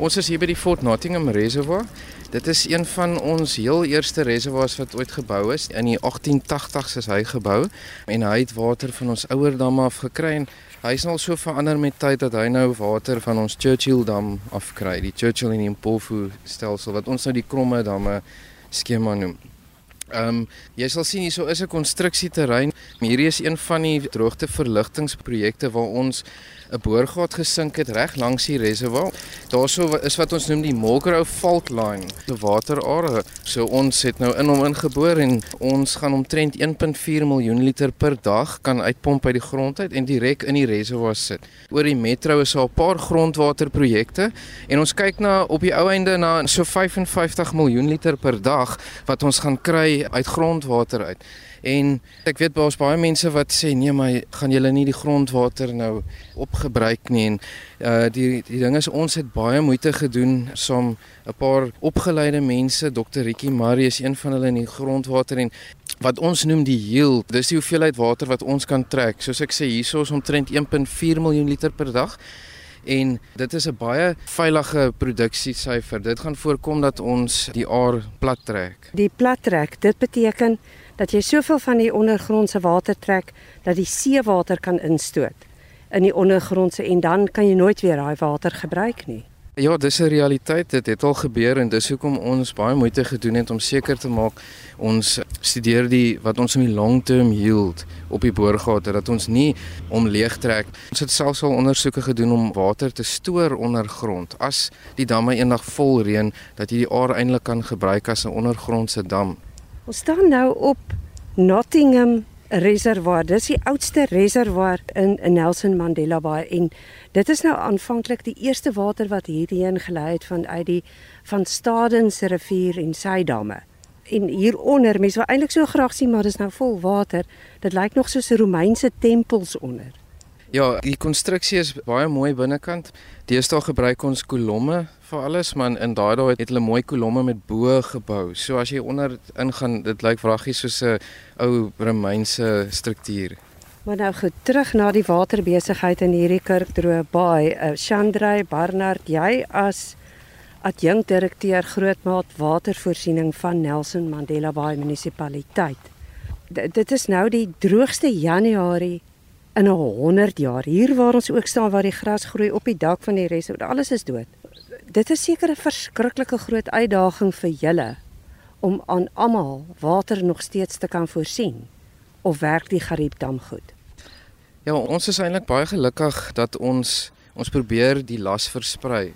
Ons is hier by die Fort Nottingham Reservoir. Dit is een van ons heel eerste reservoirs wat ooit gebou is. In die 1880s is hy gebou en hy het water van ons ouer damme af gekry en hy is nou so verander met tyd dat hy nou water van ons Churchill dam afkry, die Churchill en die Mpofu stelsel wat ons nou die kromme damme skema noem. Ehm um, jy sal sien hierso is 'n konstruksieterrein. Hierdie is een van die droogteverligtingprojekte waar ons 'n boorgat gesink het reg langs die reservoir. Daarso is wat ons noem die Mulgrove Fault Line, 'n waterare. So ons het nou in hom ingeboor en ons gaan omtrent 1.4 miljoen liter per dag kan uitpomp uit die grond uit en direk in die reservoir sit. Oor die metro is daar 'n paar grondwaterprojekte en ons kyk na op die ou einde na so 55 miljoen liter per dag wat ons gaan kry uit grondwater uit. En ek weet baie baie mense wat sê nee maar gaan julle nie die grondwater nou opgebruik nie en uh die die ding is ons het baie moeite gedoen om 'n paar opgeleide mense Dr. Ricky Marie is een van hulle in die grondwater en wat ons noem die yield dis die hoeveelheid water wat ons kan trek. Soos ek sê hierso is omtrent 1.4 miljoen liter per dag en dit is 'n baie veilige produksiesyfer dit gaan voorkom dat ons die aar plat trek. Die plat trek dit beteken dat jy soveel van die ondergrondse water trek dat die seewater kan instoot in die ondergrondse en dan kan jy nooit weer daai water gebruik nie. Ja, dis 'n realiteit. Dit het al gebeur en dis hoekom ons baie moeite gedoen het om seker te maak ons studeer die wat ons in die long term yield op die boorgate dat ons nie om leeg trek. Ons het selfs al ondersoeke gedoen om water te stoor ondergrond as die damme eendag vol reën dat jy die aar eintlik kan gebruik as 'n ondergrondse dam. Ons staan nou op Nottingham Reservoir. Dis die oudste reservoir in Nelson Mandela Bay en dit is nou aanvanklik die eerste water wat hierheen gelei het van uit die van Stadens rivier en sy damme. En hieronder, mense wil eintlik so graag sien maar dis nou vol water. Dit lyk nog soos Romeinse tempels onder. Ja, die konstruksie is baie mooi binnekant. Deesdae gebruik ons kolomme vir alles, maar in daai dae het hulle mooi kolomme met bo gebou. So as jy onder ingaan, dit lyk vraggies soos 'n ou Romeinse struktuur. Maar nou goed, terug na die waterbesigheid in hierdie Kirkdroë Baai. Uh, Chandray Barnard, jy as adjunkdirekteur grootmaat watervoorsiening van Nelson Mandela Bay munisipaliteit. D dit is nou die droogste Januarie in 'n 100 jaar. Hier waar ons ook staan waar die gras groei op die dak van die resort, alles is dood dit is seker 'n verskriklike groot uitdaging vir julle om aan almal water nog steeds te kan voorsien of werk die Gariepdam goed? Ja, ons is eintlik baie gelukkig dat ons ons probeer die las versprei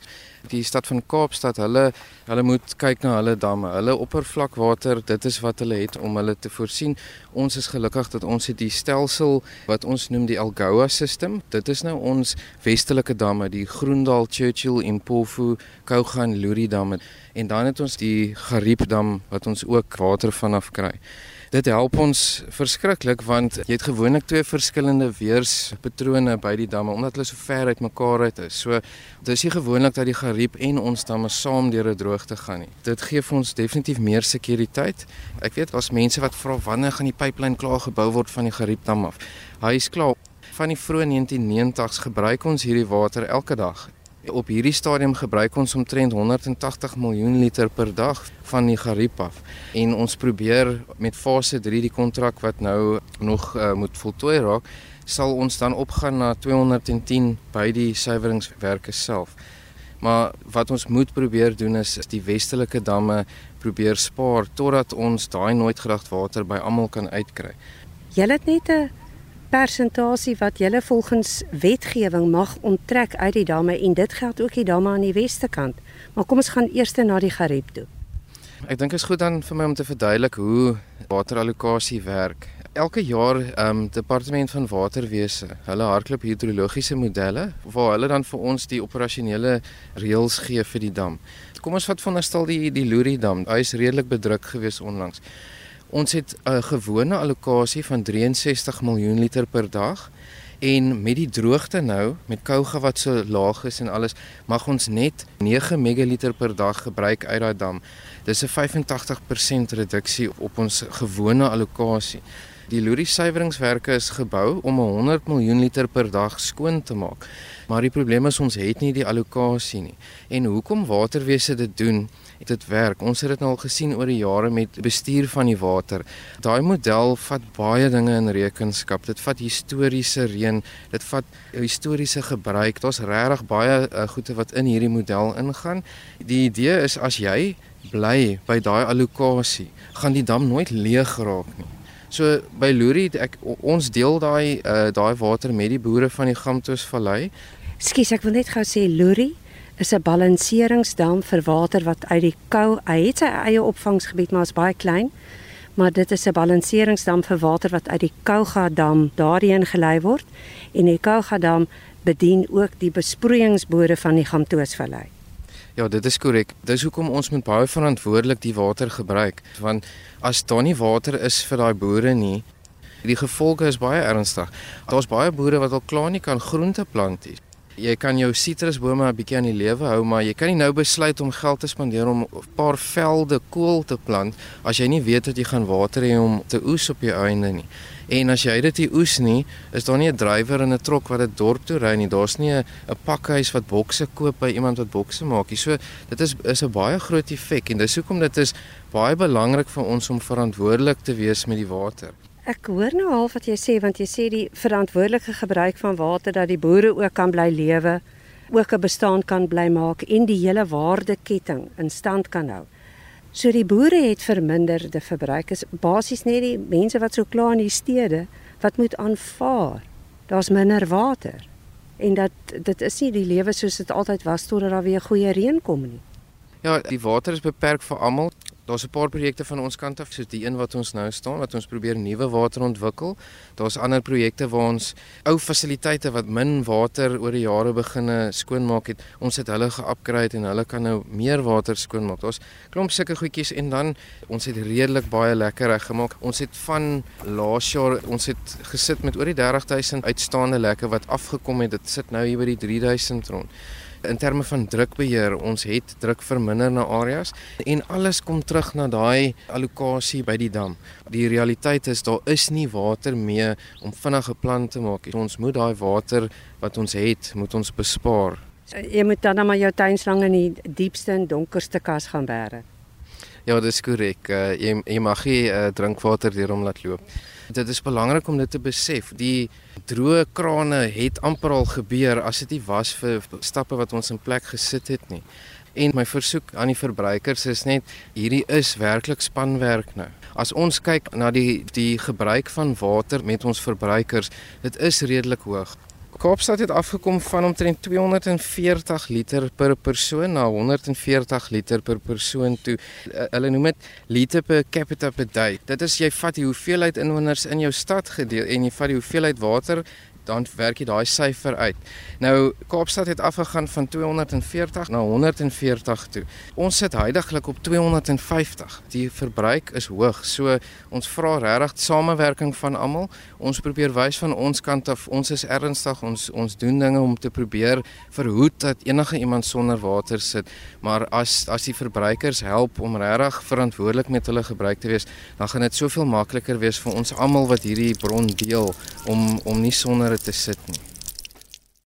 die stad van Kaapstad, hulle hulle moet kyk na hulle damme. Hulle oppervlakwater, dit is wat hulle het om hulle te voorsien. Ons is gelukkig dat ons het die stelsel wat ons noem die Algoa system. Dit is nou ons westelike damme, die Groendal, Churchill en Pofu, Kougan, Luri damme. En dan het ons die Gariepdam wat ons ook water vanaf kry. Dit help ons verskriklik want jy het gewoonlik twee verskillende weerspatrone by die damme omdat hulle so ver uit mekaar uit is. So dis nie gewoonlik dat die gariep en ons damme saam deur 'n droogte gaan nie. Dit gee vir ons definitief meer sekuriteit. Ek weet daar's mense wat vra wanneer gaan die pipeline klaar gebou word van die gariepdam af. Hy is klaar. Van die vroeë 1990s gebruik ons hierdie water elke dag. Op hierdie stadium gebruik ons omtrent 180 miljoen liter per dag van die Gariep af. En ons probeer met fase 3 die kontrak wat nou nog uh, moet voltooi raak, sal ons dan opgaan na 210 by die suiweringswerke self. Maar wat ons moet probeer doen is, is die westelike damme probeer spaar totdat ons daai nooit gedagte water by almal kan uitkry. Jy het net 'n persentasie wat julle volgens wetgewing mag onttrek uit die damme en dit geld ook die damme aan die weste kant. Maar kom ons gaan eers na die Gariep toe. Ek dink is goed dan vir my om te verduidelik hoe waterallokasie werk. Elke jaar ehm um, departement van waterwese, hulle hardloop hidrologiese modelle waar hulle dan vir ons die operasionele reëls gee vir die dam. Kom ons vat veronderstel die die Luri dam. Hy is redelik bedruk gewees onlangs. Ons het 'n gewone allocasie van 63 miljoen liter per dag en met die droogte nou met Kouga wat so laag is en alles mag ons net 9 megaliter per dag gebruik uit daai dam. Dis 'n 85% reduksie op ons gewone allocasie. Die Lorie suiweringswerke is gebou om 100 miljoen liter per dag skoon te maak. Maar die probleem is ons het nie die allocasie nie. En hoekom waterwese dit doen? dit werk. Ons het dit nou al gesien oor die jare met bestuur van die water. Daai model vat baie dinge in rekenskap. Dit vat historiese reën, dit vat historiese gebruik. Daar's regtig baie uh, goede wat in hierdie model ingaan. Die idee is as jy bly by daai allocasie, gaan die dam nooit leeg raak nie. So by Lorie ek ons deel daai uh, daai water met die boere van die Gamtoos Vallei. Skus ek wil net gou sê Lorie is 'n balanseringsdam vir water wat uit die kou, hy het sy eie opvangsgebied maar is baie klein. Maar dit is 'n balanseringsdam vir water wat uit die Kouga dam daarheen gelei word en die Kouga dam bedien ook die besproeiingsbode van die Gamtoosvallei. Ja, dit is korrek. Dis hoekom ons moet baie verantwoordelik die water gebruik, want as daar nie water is vir daai boere nie, die gevolge is baie ernstig. Daar's baie boere wat al klaar nie kan groente plant nie. Jy kan jou sitrusbome 'n bietjie aan die lewe hou, maar jy kan nie nou besluit om geld te spandeer om 'n paar velde kool te plant as jy nie weet dat jy gaan water hê om te oes op jou einde nie. En as jy dit nie oes nie, is daar nie 'n drywer in 'n trok wat dit dorp toe ry nie. Daar's nie 'n pakhuis wat bokse koop by iemand wat bokse maak nie. So dit is is 'n baie groot effek en dis hoekom dit is baie belangrik vir ons om verantwoordelik te wees met die water. Ek hoor nou al wat jy sê want jy sê die verantwoordelike gebruik van water dat die boere ook kan bly lewe, ook 'n bestaan kan bly maak en die hele waardeketting in stand kan hou. So die boere het verminderde verbruik is basies net die mense wat so klaar in die stede wat moet aanvaar. Daar's minder water en dat dit is nie die lewe soos dit altyd was totdat daar weer goeie reën kom nie. Ja, die water is beperk vir almal. Daar's 'n paar projekte van ons kant af, soos die een wat ons nou staan, wat ons probeer nuwe water ontwikkel. Daar's ander projekte waar ons ou fasiliteite wat min water oor die jare beginne skoonmaak het, ons het hulle ge-upgrade en hulle kan nou meer water skoonmaak. Daar's klomp sulke goedjies en dan ons het redelik baie lekker reggemaak. Ons het van laas jaar, ons het gesit met oor die 30000 uitstaande lekke wat afgekom het. Dit sit nou hier by die 3000 rond in terme van drukbeheer, ons het druk verminder na areas en alles kom terug na daai allocasie by die dam. Die realiteit is daar is nie water meer om vinnige plante te maak. Ons moet daai water wat ons het, moet ons bespaar. Jy moet dan maar jou tuinslang in die diepste en donkerste kas gaan bære. Ja, dis korrek. Uh, jy jy mag nie uh, drinkwater deur hom laat loop. Dit is belangrik om dit te besef. Die droë krane het amper al gebeur as dit nie was vir stappe wat ons in plek gesit het nie. En my versoek aan die verbruikers is net hierdie is werklik spanwerk nou. As ons kyk na die die gebruik van water met ons verbruikers, dit is redelik hoog. Kaapstad het afgekom van omtrent 240 liter per persoon na 140 liter per persoon toe. Hulle noem dit liter per capita per day. Dit is jy vat die hoeveelheid inwoners in jou stad gedeel en jy vat die hoeveelheid water dan werk jy daai syfer uit. Nou Kaapstad het afgegaan van 240 na 140 toe. Ons sit heidaglik op 250. Die verbruik is hoog. So ons vra regtig samewerking van almal. Ons probeer wys van ons kant af ons is ernstig. Ons ons doen dinge om te probeer verhoed dat enige iemand sonder water sit. Maar as as die verbruikers help om regtig verantwoordelik met hulle gebruik te wees, dan gaan dit soveel makliker wees vir ons almal wat hierdie bron deel om om nie sonder te sit nie.